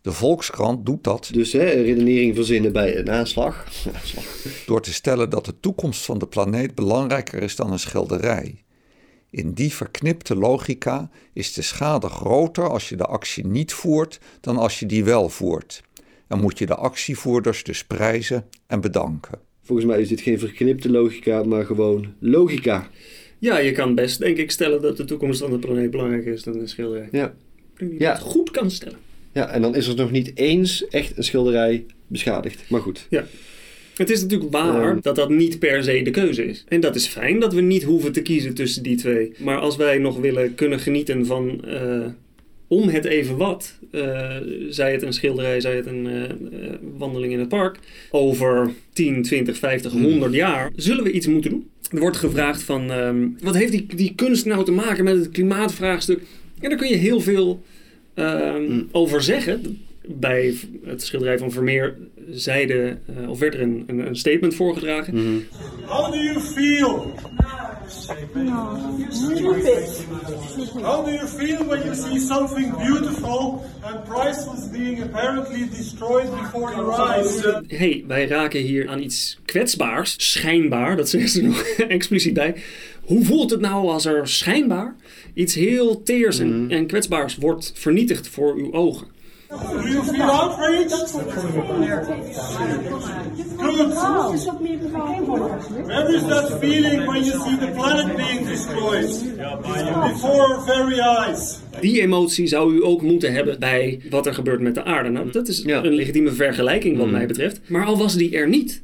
De Volkskrant doet dat Dus hè, redenering verzinnen bij een aanslag. door te stellen dat de toekomst van de planeet belangrijker is dan een schilderij. In die verknipte logica is de schade groter als je de actie niet voert dan als je die wel voert. En moet je de actievoerders dus prijzen en bedanken. Volgens mij is dit geen verknipte logica, maar gewoon logica. Ja, je kan best denk ik stellen dat de toekomst van de planeet belangrijker is dan een schilderij. Ja. Je Ja. dat goed kan stellen. ja, en dan is er nog niet eens echt een schilderij beschadigd. Maar goed. Het is natuurlijk waar Ehm. dat dat niet per se de keuze is. En dat is fijn dat we niet hoeven te kiezen tussen die twee. Maar als wij nog willen kunnen genieten van eh, om het even wat, eh, zij het een schilderij, zij het een eh, eh, wandeling in het park, over 10, 20, 50, 100 jaar, zullen we iets moeten doen. Er wordt gevraagd van, ehm, wat heeft die, die kunst nou te maken met het klimaatvraagstuk? En daar kun je heel veel ehm, Mm. over zeggen. Bij het schilderij van Vermeer zeide, eh, of werd er een, een, een statement voorgedragen. Mhm. How do you feel? How do you feel when you see something beautiful and priceless being apparently destroyed before your eyes? hey, wij raken hier aan iets kwetsbaars, schijnbaar, dat zeggen ze nog expliciet bij. Hoe voelt het nou als er schijnbaar iets heel teers en, en kwetsbaars wordt vernietigd voor uw ogen? Do you feel outraged? Good. Where is that feeling when you see the planet being destroyed before our very eyes? Die emotie zou u ook moeten hebben bij wat er gebeurt met de aarde. Nou, dat is Ja. een legitieme vergelijking wat Mm. mij betreft. Maar al was die er niet.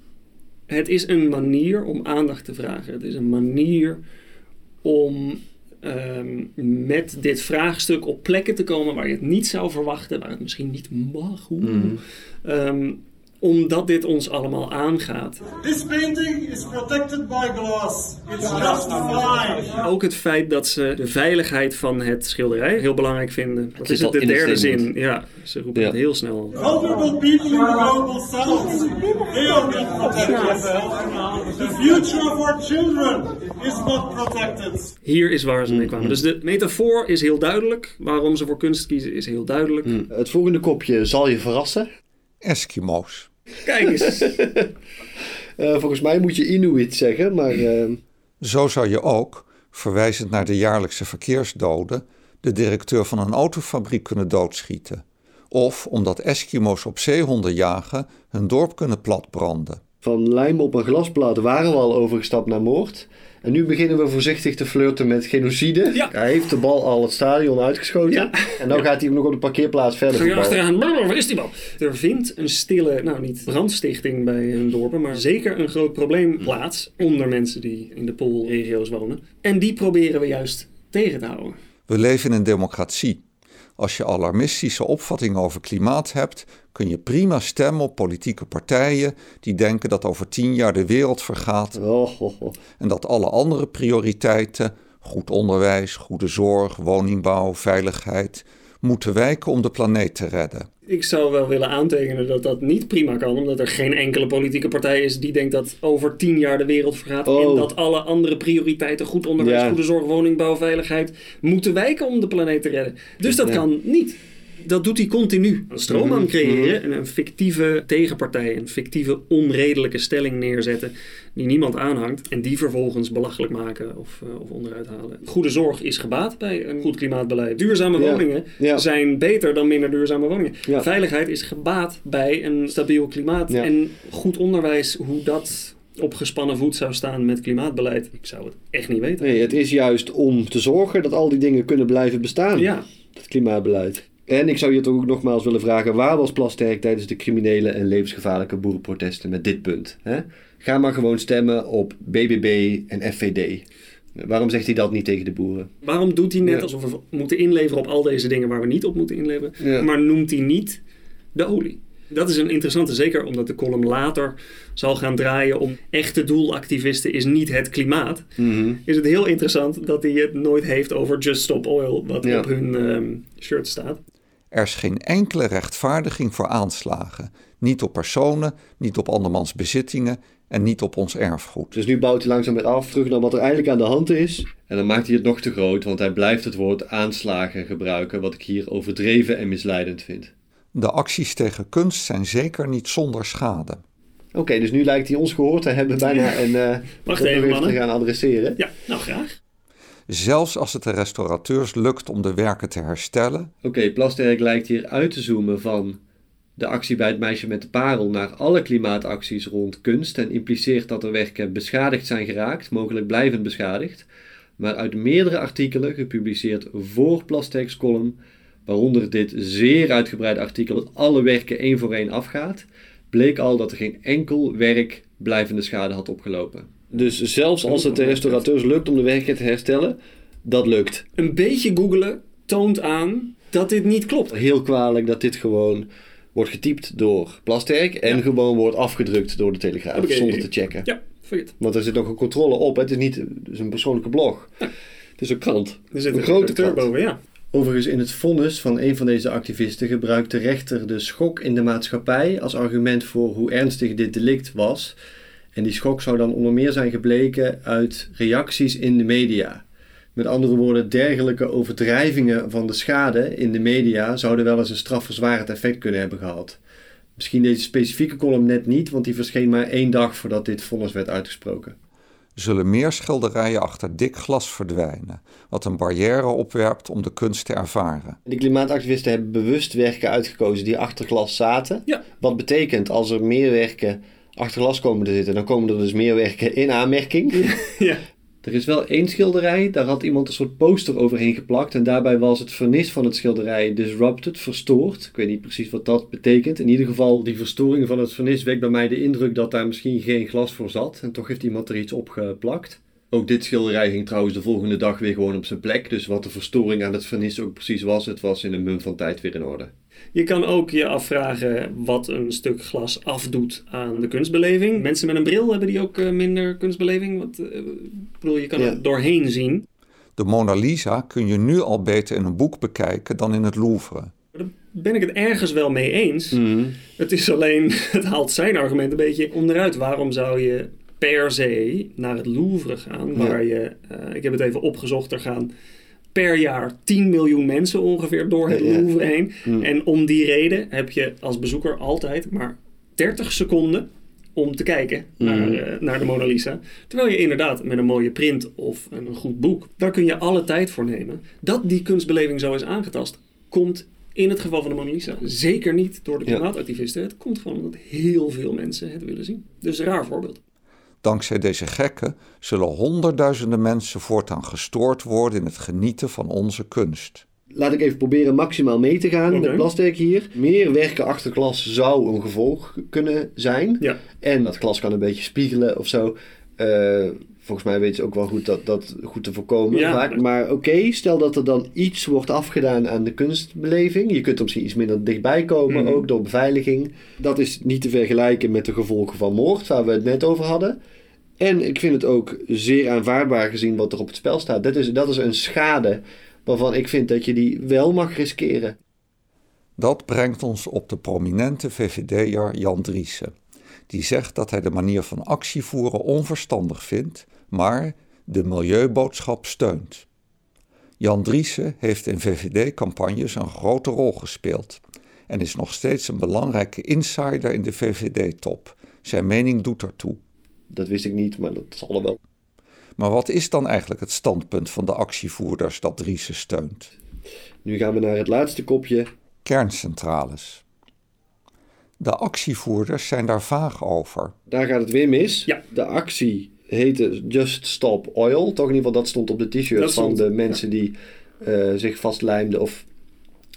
Het is een manier om aandacht te vragen. Het is een manier om ehm, met dit vraagstuk op plekken te komen waar je het niet zou verwachten, waar het misschien niet mag. Ehm, omdat dit ons allemaal aangaat. This painting is protected by glass. It's just fine. Ook het feit dat ze de veiligheid van het schilderij heel belangrijk vinden. Dat is het al de derde zin. Ja, ze roepen Ja. het heel snel. Vulnerable people in the global south, they are not protected. The future of our children is not protected. Hier is waar ze mee kwamen. Mm. Dus de metafoor is heel duidelijk. Waarom ze voor kunst kiezen is heel duidelijk. Mm. Het volgende kopje zal je verrassen. Eskimo's. Kijk eens. Eh, volgens mij moet je Inuit zeggen, maar eh, Zo zou je ook, verwijzend naar de jaarlijkse verkeersdoden, de directeur van een autofabriek kunnen doodschieten. Of omdat Eskimo's op zeehonden jagen, hun dorp kunnen platbranden. van lijm op een glasplaat waren we al overgestapt naar moord. En nu beginnen we voorzichtig te flirten met genocide. Ja. Hij heeft de bal al het stadion uitgeschoten. Ja. En dan gaat hij hem nog op de parkeerplaats verder voetballen. achteraan. Waar is die bal? Er vindt een stille, nou niet brandstichting bij hun dorpen, maar zeker een groot probleem plaats onder mensen die in de poolregio's wonen. En die proberen we juist tegen te houden. We leven in een democratie. Als je alarmistische opvattingen over klimaat hebt, kun je prima stemmen op politieke partijen die denken dat over tien jaar de wereld vergaat Oh, oh, oh. en dat alle andere prioriteiten, goed onderwijs, goede zorg, woningbouw, veiligheid, moeten wijken om de planeet te redden. Ik zou wel willen aantekenen dat dat niet prima kan, omdat er geen enkele politieke partij is die denkt dat over tien jaar de wereld vergaat Oh. en dat alle andere prioriteiten, goed onderwijs, Ja. goede zorg, woningbouw, veiligheid, moeten wijken om de planeet te redden. Dus dat Ja. kan niet. Dat doet hij continu. Een stroom aan Mhm, creëren en een fictieve tegenpartij, een fictieve onredelijke stelling neerzetten die niemand aanhangt en die vervolgens belachelijk maken of, eh, of onderuit halen. Goede zorg is gebaat bij een goed klimaatbeleid. Duurzame Ja. woningen Ja. zijn beter dan minder duurzame woningen. Ja. Veiligheid is gebaat bij een stabiel klimaat en goed onderwijs, hoe dat op gespannen voet zou staan met klimaatbeleid. Ik zou het echt niet weten. Nee, het is juist om te zorgen dat al die dingen kunnen blijven bestaan. Ja, Het klimaatbeleid. En ik zou je toch ook nogmaals willen vragen: waar was Plasterk tijdens de criminele en levensgevaarlijke boerenprotesten met dit punt? Hè? Ga maar gewoon stemmen op BBB en FVD. Waarom zegt hij dat niet tegen de boeren? waarom doet hij net Ja. alsof we moeten inleveren op al deze dingen waar we niet op moeten inleveren? Ja. Maar noemt hij niet de olie? Dat is een interessante, zeker omdat de column later zal gaan draaien om echte doelactivisten is niet het klimaat. Mhm. Is het heel interessant dat hij het nooit heeft over Just Stop Oil, wat Ja. op hun ehm, shirt staat. Er is geen enkele rechtvaardiging voor aanslagen. Niet op personen, niet op andermans bezittingen en niet op ons erfgoed. Dus nu bouwt hij langzaam weer af, terug naar wat er eigenlijk aan de hand is. En dan maakt hij het nog te groot, want hij blijft het woord aanslagen gebruiken, wat ik hier overdreven en misleidend vind. De acties tegen kunst zijn zeker niet zonder schade. Oké, dus nu lijkt hij ons gehoord te hebben bijna en eh Wacht even, mannen. te gaan adresseren. Ja, nou graag. Zelfs als het de restaurateurs lukt om de werken te herstellen, Oké, Plasterk lijkt hier uit te zoomen van de actie bij het meisje met de parel naar alle klimaatacties rond kunst en impliceert dat er werken beschadigd zijn geraakt, mogelijk blijvend beschadigd. Maar uit meerdere artikelen gepubliceerd voor Plasterk's column, waaronder dit zeer uitgebreide artikel dat alle werken één voor één afgaat, bleek al dat er geen enkel werk blijvende schade had opgelopen. Dus zelfs als het de restaurateurs lukt om de werken te herstellen, dat lukt. Een beetje googelen toont aan dat dit niet klopt. Heel kwalijk dat dit gewoon wordt getypt door Plasterk en Ja. gewoon wordt afgedrukt door de Telegraaf zonder te checken. Ja, vergeet. Want er zit nog een controle op. hè. Het is niet het is een persoonlijke blog. Het is een krant. Er zit een een grote krant. boven, ja. Overigens, in het vonnis van een van deze activisten gebruikt de rechter de schok in de maatschappij als argument voor hoe ernstig dit delict was. En die schok zou dan onder meer zijn gebleken uit reacties in de media. Met andere woorden, dergelijke overdrijvingen van de schade in de media zouden wel eens een strafverzwarend effect kunnen hebben gehad. Misschien deze specifieke column net niet, want die verscheen maar één dag voordat dit vonnis werd uitgesproken. Zullen meer schilderijen achter dik glas verdwijnen, wat een barrière opwerpt om de kunst te ervaren. De klimaatactivisten hebben bewust werken uitgekozen die achter glas zaten. Ja. Wat betekent als er meer werken achter glas komen te zitten, dan komen er dus meer werken in aanmerking. ja. Er is wel één schilderij, daar had iemand een soort poster overheen geplakt. En daarbij was het vernis van het schilderij disrupted, verstoord. Ik weet niet precies wat dat betekent. In ieder geval, die verstoring van het vernis wekt bij mij de indruk dat daar misschien geen glas voor zat. En toch heeft iemand er iets op geplakt. Ook dit schilderij ging trouwens de volgende dag weer gewoon op zijn plek. Dus wat de verstoring aan het vernis ook precies was, het was in een mum van tijd weer in orde. Je kan ook je afvragen wat een stuk glas afdoet aan de kunstbeleving. Mensen met een bril hebben die ook eh, minder kunstbeleving. Want, eh, ik bedoel, je kan Ja. er doorheen zien. De Mona Lisa kun je nu al beter in een boek bekijken dan in het Louvre. Daar ben ik het ergens wel mee eens. Het is alleen, het haalt zijn argument een beetje onderuit. Waarom zou je per se naar het Louvre gaan? Waar je, eh, ik heb het even opgezocht, er gaan per jaar 10 miljoen mensen ongeveer door het. Louvre heen. En om die reden heb je als bezoeker altijd maar 30 seconden om te kijken naar, eh, naar de Mona Lisa. Terwijl je inderdaad met een mooie print of een goed boek, daar kun je alle tijd voor nemen. Dat die kunstbeleving zo is aangetast, komt in het geval van de Mona Lisa zeker niet door de Ja. klimaatactivisten. Het komt gewoon omdat heel veel mensen het willen zien. Dus een raar voorbeeld. Dankzij deze gekken zullen honderdduizenden mensen voortaan gestoord worden in het genieten van onze kunst. Laat ik even proberen maximaal mee te gaan Oké. met Plasterk hier. Meer werken achter glas zou een gevolg kunnen zijn. Ja. En dat glas kan een beetje spiegelen of zo. Eh, volgens mij weten ze ook wel goed dat, dat goed te voorkomen Ja. vaak. Maar oké, stel dat er dan iets wordt afgedaan aan de kunstbeleving. Je kunt er misschien iets minder dichtbij komen, Mhm. ook door beveiliging. Dat is niet te vergelijken met de gevolgen van moord, waar we het net over hadden. En ik vind het ook zeer aanvaardbaar gezien wat er op het spel staat. Dat is, dat is een schade waarvan ik vind dat je die wel mag riskeren. Dat brengt ons op de prominente VVD'er Jan Driessen. Die zegt dat hij de manier van actie voeren onverstandig vindt, maar de milieuboodschap steunt. Jan Driessen heeft in VVD-campagnes een grote rol gespeeld en is nog steeds een belangrijke insider in de VVD-top. Zijn mening doet ertoe. Dat wist ik niet, maar dat zal er wel. Maar wat is dan eigenlijk het standpunt van de actievoerders dat Driessen steunt? Nu gaan we naar het laatste kopje. Kerncentrales. De actievoerders zijn daar vaag over. Daar gaat het weer mis. Ja. De actie heette Just Stop Oil. Toch in ieder geval, dat stond op de t-shirt van de mensen die eh, zich vastlijmden of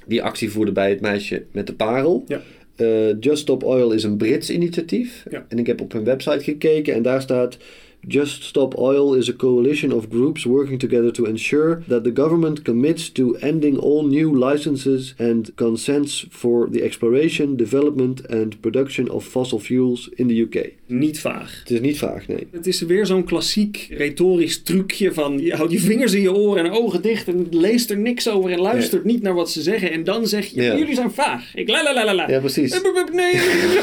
die actie voerden bij het meisje met de parel. Ja. Eh, Just Stop Oil is een Brits initiatief. Ja. En ik heb op hun website gekeken en daar staat... Just Stop Oil is a coalition of groups working together to ensure that the government commits to ending all new licenses and consents for the exploration, development and production of fossil fuels in the UK. Niet vaag. Het is niet vaag, nee. Het is weer zo'n klassiek retorisch trucje van je houdt je vingers in je oren en ogen dicht en leest er niks over en luistert niet naar wat ze zeggen en dan zeg je Ja. jullie zijn vaag. Ik la la la la la. Ja, precies. Nee,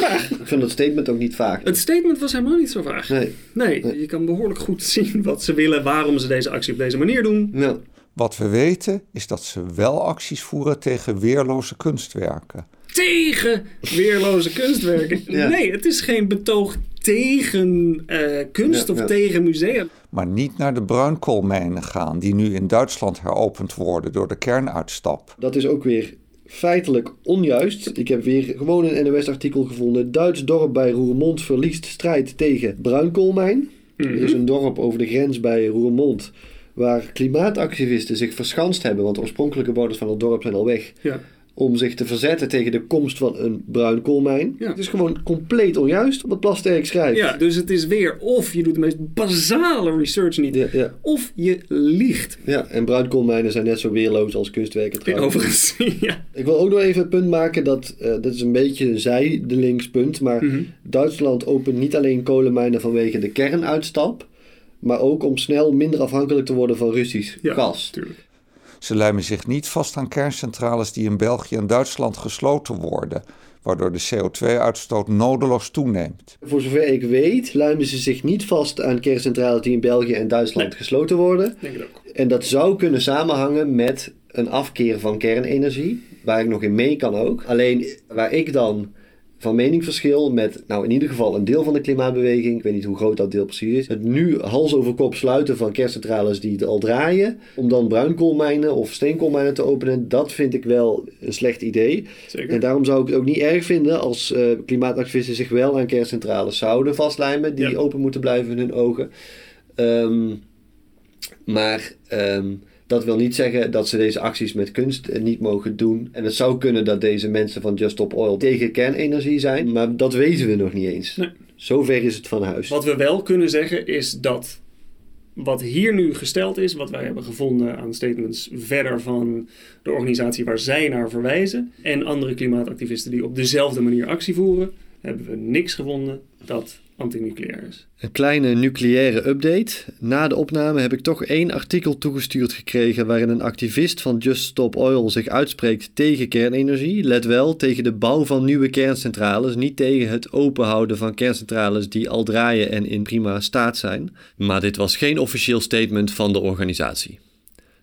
vaag. Ik vind dat statement ook niet vaag. Het statement was helemaal niet zo vaag. Nee. Nee, je kan behoorlijk goed zien wat ze willen, waarom ze deze actie op deze manier doen. Nou, Wat we weten is dat ze wel acties voeren tegen weerloze kunstwerken. Tegen weerloze kunstwerken. Ja. Nee, het is geen betoog tegen eh, kunst Ja, of ja. tegen musea. Maar niet naar de bruinkoolmijnen gaan die nu in Duitsland heropend worden door de kernuitstap. dat is ook weer feitelijk onjuist. Ik heb weer gewoon een NOS-artikel gevonden. Duits dorp bij Roermond verliest strijd tegen bruinkoolmijn. Er is een dorp over de grens bij Roermond waar klimaatactivisten zich verschanst hebben, want de oorspronkelijke bewoners van het dorp zijn al weg, Ja. Om zich te verzetten tegen de komst van een bruinkoolmijn. Ja. Het is gewoon compleet onjuist wat Plasterk schrijft. ja, dus het is weer of je doet de meest basale research niet, Ja, ja. of je liegt. Ja, en bruinkoolmijnen zijn net zo weerloos als kunstwerken trouwens. Overigens, ja. Ik wil ook nog even het punt maken dat, eh dat is een beetje een zijdelingspunt, maar Mhm. Duitsland opent niet alleen kolenmijnen vanwege de kernuitstap, maar ook om snel minder afhankelijk te worden van Russisch Ja, gas. tuurlijk. Ze lijmen zich niet vast aan kerncentrales die in België en Duitsland gesloten worden, waardoor de CO2-uitstoot nodeloos toeneemt. Voor zover ik weet, luimen ze zich niet vast aan kerncentrales die in België en Duitsland Nee. gesloten worden. Ik denk het ook. En dat zou kunnen samenhangen met een afkeer van kernenergie, waar ik nog in mee kan ook. Alleen waar ik dan van mening verschil met, nou in ieder geval een deel van de klimaatbeweging, ik weet niet hoe groot dat deel precies is, het nu hals over kop sluiten van kerncentrales die het al draaien, om dan bruinkoolmijnen of steenkoolmijnen te openen, dat vind ik wel een slecht idee. Zeker. En daarom zou ik het ook niet erg vinden als eh, klimaatactivisten zich wel aan kerncentrales zouden vastlijmen, die Ja. open moeten blijven in hun ogen. Ehm, maar ehm, dat wil niet zeggen dat ze deze acties met kunst eh, niet mogen doen. En het zou kunnen dat deze mensen van Just Stop Oil tegen kernenergie zijn, maar dat weten we nog niet eens. Nee. Zover is het van huis. Wat we wel kunnen zeggen is dat wat hier nu gesteld is, wat wij hebben gevonden aan statements verder van de organisatie waar zij naar verwijzen en andere klimaatactivisten die op dezelfde manier actie voeren, hebben we niks gevonden dat antinucleair is. Een kleine nucleaire update. Na de opname heb ik toch één artikel toegestuurd gekregen waarin een activist van Just Stop Oil zich uitspreekt tegen kernenergie. Let wel, tegen de bouw van nieuwe kerncentrales, niet tegen het openhouden van kerncentrales die al draaien en in prima staat zijn. Maar dit was geen officieel statement van de organisatie.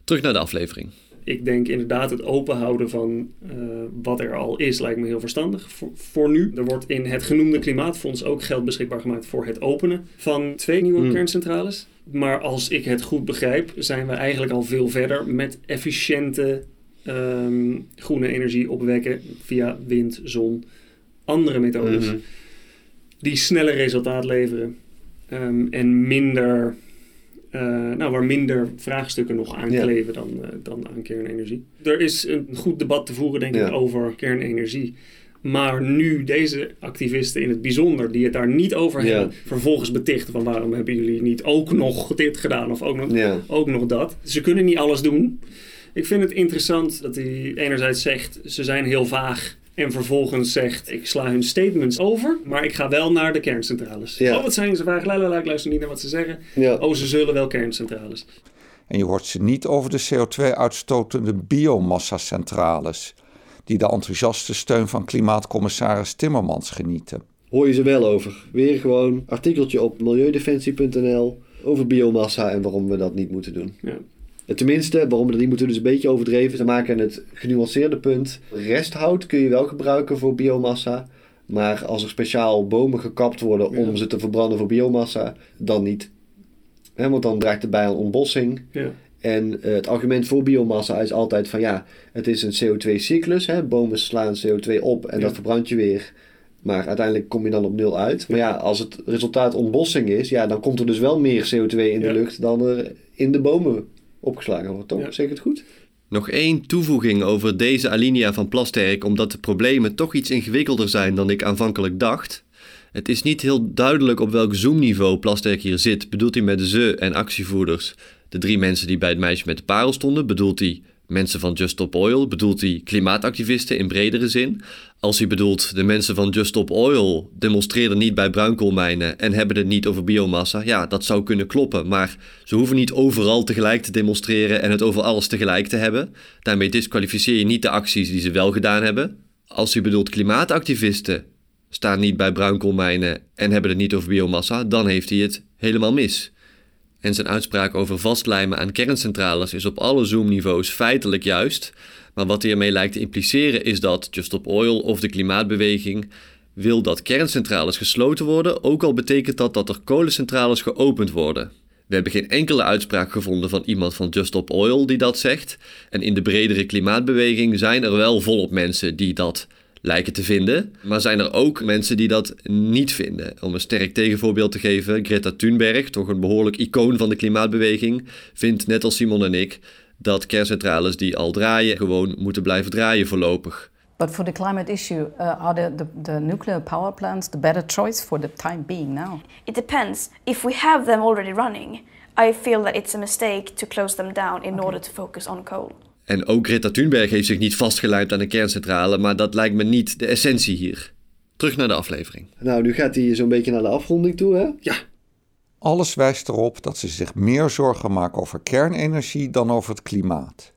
Terug naar de aflevering. Ik denk inderdaad het openhouden van eh, wat er al is lijkt me heel verstandig voor, voor nu. Er wordt in het genoemde klimaatfonds ook geld beschikbaar gemaakt voor het openen van twee nieuwe Hmm. kerncentrales. Maar als ik het goed begrijp, zijn we eigenlijk al veel verder met efficiënte ehm, groene energie opwekken via wind, zon, andere methodes. Mhm. Die sneller resultaat leveren ehm, en minder, eh, nou, waar minder vraagstukken nog aan Ja. kleven dan, eh, dan aan kernenergie. Er is een goed debat te voeren, denk Ja. ik, over kernenergie. Maar nu deze activisten in het bijzonder, die het daar niet over Ja. hebben, vervolgens betichten van waarom hebben jullie niet ook nog dit gedaan of ook nog, ook nog dat. Ze kunnen niet alles doen. Ik vind het interessant dat hij enerzijds zegt, ze zijn heel vaag. En vervolgens zegt, ik sla hun statements over, maar ik ga wel naar de kerncentrales. Ja. Oh, wat zijn ze vaag? Lalala, ik luister niet naar wat ze zeggen. Ja. Oh, ze zullen wel kerncentrales. En je hoort ze niet over de CO2-uitstotende biomassa-centrales, die de enthousiaste steun van klimaatcommissaris Timmermans genieten. Hoor je ze wel over. Weer gewoon artikeltje op milieudefensie.nl over biomassa en waarom we dat niet moeten doen. Ja. En Tenminste, waarom we dat niet moeten is een beetje overdreven. Ze maken het genuanceerde punt. Resthout kun je wel gebruiken voor biomassa. Maar als er speciaal bomen gekapt worden om Ja. ze te verbranden voor biomassa, dan niet. Want dan draagt het bij aan ontbossing. Ja. En eh, het argument voor biomassa is altijd van ja, het is een CO2-cyclus. Bomen slaan CO2 op en Ja. dat verbrand je weer. Maar uiteindelijk kom je dan op nul uit. Maar ja, als het resultaat ontbossing is, ja, dan komt er dus wel meer CO2 in de lucht dan er in de bomen opgeslagen wordt, toch? Ja. Zeg ik het goed? Nog één toevoeging over deze alinea van Plasterk, omdat de problemen toch iets ingewikkelder zijn dan ik aanvankelijk dacht. Het is niet heel duidelijk op welk zoomniveau Plasterk hier zit. Bedoelt hij met ze en actievoerders de drie mensen die bij het meisje met de parel stonden? Bedoelt hij mensen van Just Stop Oil? Bedoelt hij klimaatactivisten in bredere zin? Als hij bedoelt de mensen van Just Stop Oil demonstreerden niet bij bruinkoolmijnen en hebben het niet over biomassa, ja, dat zou kunnen kloppen. Maar ze hoeven niet overal tegelijk te demonstreren en het over alles tegelijk te hebben. Daarmee disqualificeer je niet de acties die ze wel gedaan hebben. Als hij bedoelt klimaatactivisten staan niet bij bruinkoolmijnen en hebben het niet over biomassa, dan heeft hij het helemaal mis. En zijn uitspraak over vastlijmen aan kerncentrales is op alle zoomniveaus feitelijk juist. Maar wat hij ermee lijkt te impliceren is dat Just Stop Oil of de klimaatbeweging wil dat kerncentrales gesloten worden, ook al betekent dat dat er kolencentrales geopend worden. We hebben geen enkele uitspraak gevonden van iemand van Just Stop Oil die dat zegt. En in de bredere klimaatbeweging zijn er wel volop mensen die dat lijken te vinden. Maar zijn er ook mensen die dat niet vinden. Om een sterk tegenvoorbeeld te geven, Greta Thunberg, toch een behoorlijk icoon van de klimaatbeweging, vindt net als Simon en ik dat kerncentrales die al draaien gewoon moeten blijven draaien voorlopig. But for the climate issue, uh, are the, the, the nuclear power plants the better choice for the time being now? It depends. If we have them already running, I feel that it's a mistake to close them down in order to focus on coal. En ook Greta Thunberg heeft zich niet vastgelijmd aan een kerncentrale, maar dat lijkt me niet de essentie hier. Terug naar de aflevering. Nou, nu gaat hij zo'n beetje naar de afronding toe, hè? Ja, Alles wijst erop dat ze zich meer zorgen maken over kernenergie dan over het klimaat.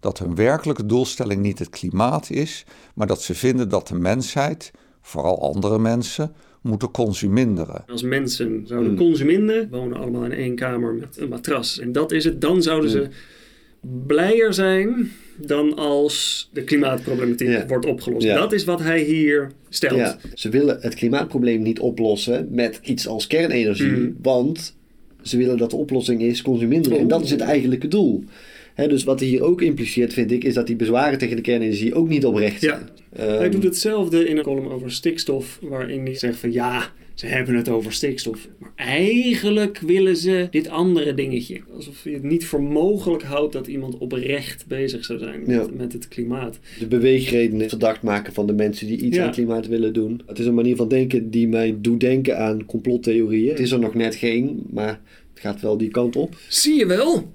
Dat hun werkelijke doelstelling niet het klimaat is, maar dat ze vinden dat de mensheid, vooral andere mensen, moeten consuminderen. als mensen zouden consumeren, wonen allemaal in één kamer met een matras. En dat is het, dan zouden ze blijer zijn dan als de klimaatproblematiek Ja. wordt opgelost. Ja. Dat is wat hij hier stelt. Ja, ze willen het klimaatprobleem niet oplossen met iets als kernenergie, Mhm. want ze willen dat de oplossing is consuminderen. En dat is het eigenlijke doel. Dus wat hij hier ook impliceert, vind ik, is dat die bezwaren tegen de kernenergie ook niet oprecht Ja. zijn. Ehm, Hij doet hetzelfde in een column over stikstof, waarin hij zegt van ja, ze hebben het over stikstof. Maar eigenlijk willen ze dit andere dingetje. Alsof je het niet voor mogelijk houdt dat iemand oprecht bezig zou zijn met, Ja. met het klimaat. de beweegredenen verdacht maken van de mensen die iets Ja. aan het klimaat willen doen. Het is een manier van denken die mij doet denken aan complottheorieën. Het is er nog net geen, maar het gaat wel die kant op. Zie je wel?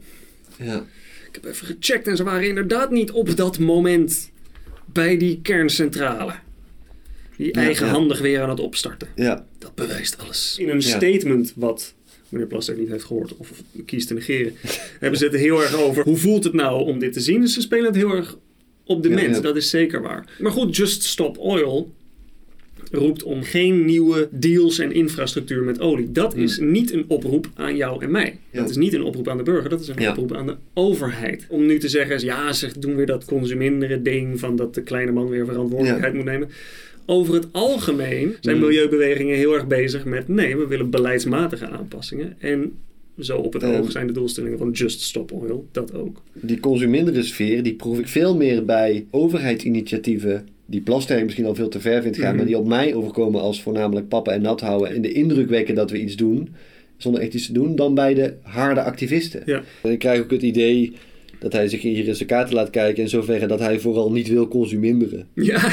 Ja. Ik heb even gecheckt en ze waren inderdaad niet op dat moment bij die kerncentrale. Die Ja, eigenhandig weer aan het opstarten. Ja. Dat bewijst alles. In een statement wat meneer Plaster niet heeft gehoord of kiest te negeren, hebben ze het heel erg over hoe voelt het nou om dit te zien. Dus ze spelen het heel erg op de Ja, mens, ja. dat is zeker waar. Maar goed, Just Stop Oil roept om geen nieuwe deals en infrastructuur met olie. Dat is niet een oproep aan jou en mij. Hmm. Ja. Dat is niet een oproep aan de burger, dat is een Ja. oproep aan de overheid. Om nu te zeggen, ja, ze doen weer dat consuminderen ding van dat de kleine man weer verantwoordelijkheid moet nemen. Over het algemeen zijn Hmm. milieubewegingen heel erg bezig met nee, we willen beleidsmatige aanpassingen. En zo op het oog zijn de doelstellingen van Just Stop Oil dat ook. Die consumindere sfeer, die proef ik veel meer bij overheidsinitiatieven die Plasterk misschien al veel te ver vindt gaan, Mhm. maar die op mij overkomen als voornamelijk pappen en nat houden en de indruk wekken dat we iets doen, zonder echt iets te doen, dan bij de harde activisten. Ja. En ik krijg ook het idee dat hij zich hier in zijn kaarten laat kijken in zoverre dat hij vooral niet wil consuminderen. Ja,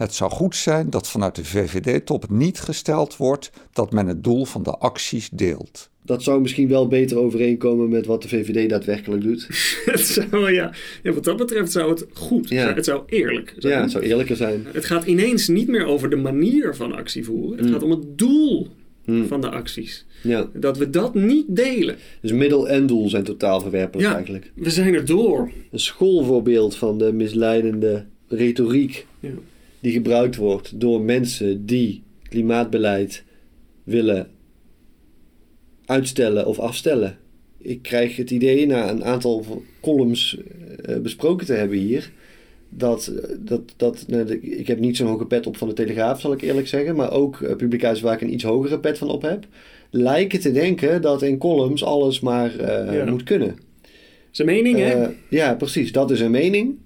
Het zou goed zijn dat vanuit de VVD-top niet gesteld wordt dat men het doel van de acties deelt. Dat zou misschien wel beter overeenkomen met wat de VVD daadwerkelijk doet. het zou, ja. ja, wat dat betreft zou het goed Ja. zijn. Het zou eerlijk zijn. Ja, het zou eerlijker zijn. Het gaat ineens niet meer over de manier van actie voeren. Het Mm. gaat om het doel Hmm. van de acties. Ja. Dat we dat niet delen. Dus middel en doel zijn totaal verwerpelijk Ja. eigenlijk. We zijn er door. Een schoolvoorbeeld van de misleidende retoriek Ja. Die gebruikt wordt door mensen die klimaatbeleid willen uitstellen of afstellen. Ik krijg het idee, na een aantal columns eh, besproken te hebben hier, dat, dat, dat nou, de- ik heb niet zo'n hoge pet op van de Telegraaf, zal ik eerlijk zeggen, maar ook eh, publicaties waar ik een iets hogere pet van op heb, lijken te denken dat in columns alles maar eh, Ja. moet kunnen. Zijn mening, hè? Ja, precies. Dat is een mening.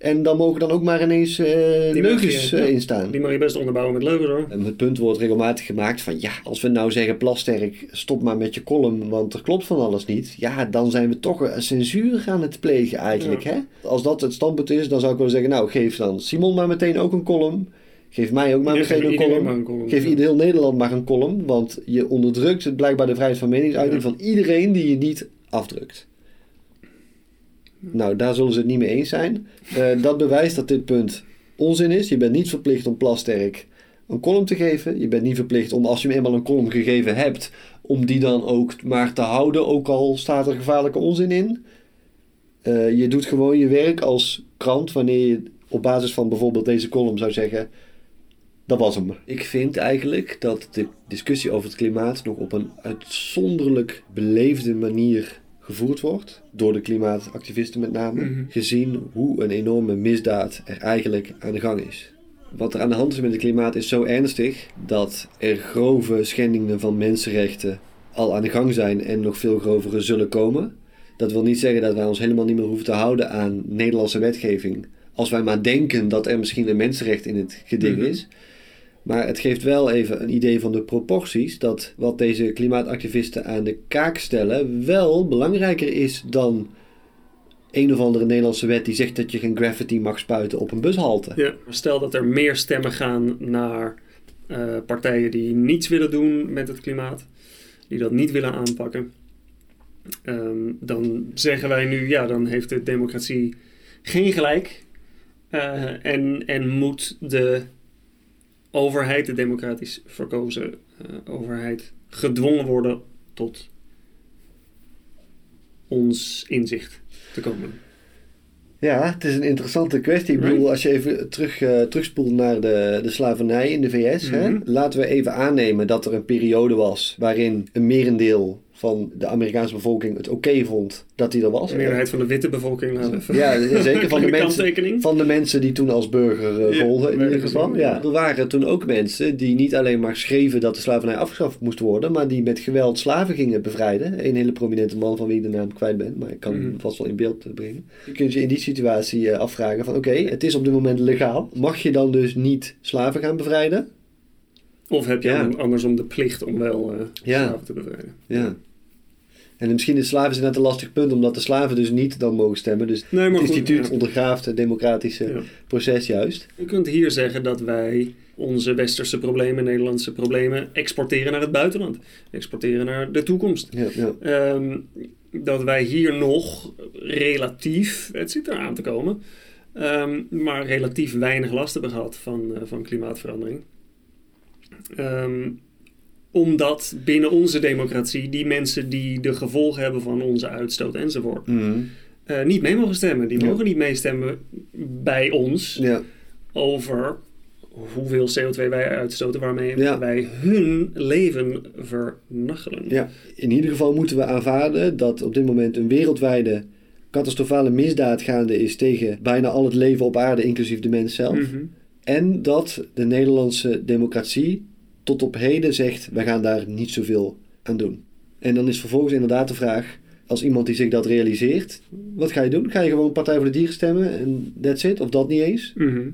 En dan mogen dan ook maar ineens eh Die leugens je- eh, ja. in staan. Die mag je best onderbouwen met leugens, hoor. En het punt wordt regelmatig gemaakt van ja, als we nou zeggen Plasterk, stop maar met je column, want er klopt van alles niet. Ja, dan zijn we toch een censuur aan het plegen eigenlijk. Hè? Als dat het standpunt is, dan zou ik willen zeggen, nou geef dan Simon maar meteen ook een column. Geef mij ook maar Ja, meteen een column. maar een column, Geef ja. ieder heel Nederland maar een column, want je onderdrukt het blijkbaar de vrijheid van meningsuiting Ja. van iedereen die je niet afdrukt. Nou, daar zullen ze het niet mee eens zijn. Eh, dat bewijst dat dit punt onzin is. Je bent niet verplicht om Plasterk een column te geven. Je bent niet verplicht om, als je hem eenmaal een column gegeven hebt, om die dan ook maar te houden, ook al staat er gevaarlijke onzin in. Eh, je doet gewoon je werk als krant wanneer je op basis van bijvoorbeeld deze column zou zeggen. Dat was hem. Ik vind eigenlijk dat de discussie over het klimaat nog op een uitzonderlijk beleefde manier gevoerd wordt. Door de klimaatactivisten met name. Mhm. Gezien hoe een enorme misdaad er eigenlijk aan de gang is. Wat er aan de hand is met het klimaat is zo ernstig dat er grove schendingen van mensenrechten al aan de gang zijn en nog veel grovere zullen komen. Dat wil niet zeggen dat wij ons helemaal niet meer hoeven te houden aan Nederlandse wetgeving Als wij maar denken dat er misschien een mensenrecht in het geding Mhm. is. Maar het geeft wel even een idee van de proporties. Dat wat deze klimaatactivisten aan de kaak stellen wel belangrijker is dan een of andere Nederlandse wet die zegt dat je geen graffiti mag spuiten op een bushalte. Ja, stel dat er meer stemmen gaan naar eh, partijen die niets willen doen met het klimaat, die dat niet willen aanpakken. Ehm, dan zeggen wij nu, ja, dan heeft de democratie geen gelijk. Eh, en, en moet de overheid, de democratisch verkozen eh, overheid, gedwongen worden tot ons inzicht te komen. Ja, het is een interessante kwestie. Ik bedoel, als je even terug, eh, terugspoelt naar de, de slavernij in de VS. hè, Mhm. laten we even aannemen dat er een periode was waarin een merendeel van de Amerikaanse bevolking het oké vond dat hij er was. De meerderheid van de witte bevolking, Ja, zeker van de, mensen, van de mensen die toen als burger Ja, golden in ieder geval. ja. Er waren toen ook mensen die niet alleen maar schreven dat de slavernij afgeschaft moest worden, maar die met geweld slaven gingen bevrijden. Een hele prominente man van wie ik de naam kwijt ben, maar ik kan hem vast wel in beeld brengen. Je kunt je in die situatie eh, afvragen van oké, het is op dit moment legaal. Mag je dan dus niet slaven gaan bevrijden? Of heb je Ja. an- andersom de plicht om wel eh Ja. slaven te bevrijden? Ja. En misschien is slaven is net een lastig punt, omdat de slaven dus niet dan mogen stemmen. Dus Nee, het goed, instituut ja. ondergraaft het democratische Ja. proces juist. Je kunt hier zeggen dat wij onze westerse problemen, Nederlandse problemen, exporteren naar het buitenland. Exporteren naar de toekomst. Ja, ja. Ehm, dat wij hier nog relatief, het zit eraan te komen, ehm, maar relatief weinig last hebben gehad van, eh, van klimaatverandering. Ehm, omdat binnen onze democratie die mensen die de gevolgen hebben van onze uitstoot enzovoort, Mhm. eh, niet mee mogen stemmen. Die Ja. mogen niet meestemmen bij ons ja. over hoeveel CO2 wij uitstoten, waarmee Ja. wij hun leven vernachelen. Ja, in ieder geval moeten we aanvaarden dat op dit moment een wereldwijde catastrofale misdaad gaande is tegen bijna al het leven op aarde, inclusief de mens zelf. Mhm. En dat de Nederlandse democratie tot op heden zegt, wij gaan daar niet zoveel aan doen. En dan is vervolgens inderdaad de vraag, als iemand die zich dat realiseert, wat ga je doen? Ga je gewoon Partij voor de Dieren stemmen en that's it? Of dat niet eens? Mhm.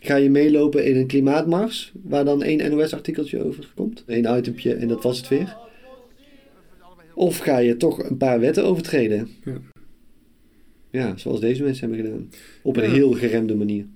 Ga je meelopen in een klimaatmars, waar dan één NOS-artikeltje over komt? Eén itempje en dat was het weer. Of ga je toch een paar wetten overtreden? Ja. Ja, zoals deze mensen hebben gedaan. Op een Ja. heel geremde manier.